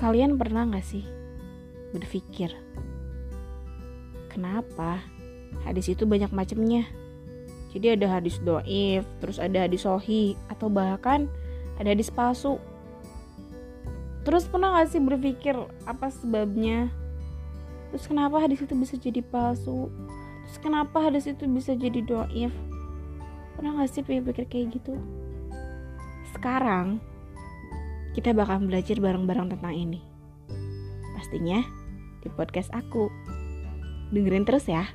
Kalian pernah gak sih berpikir kenapa hadis itu banyak macamnya? Jadi ada hadis doif, terus ada hadis sohi, atau bahkan ada hadis palsu. Terus pernah gak sih berpikir apa sebabnya? Terus kenapa hadis itu bisa jadi palsu? Terus kenapa hadis itu bisa jadi doif? Pernah gak sih pikir-pikir kayak gitu? Sekarang kita bakal belajar bareng-bareng tentang ini. Pastinya di podcast aku. Dengerin terus ya.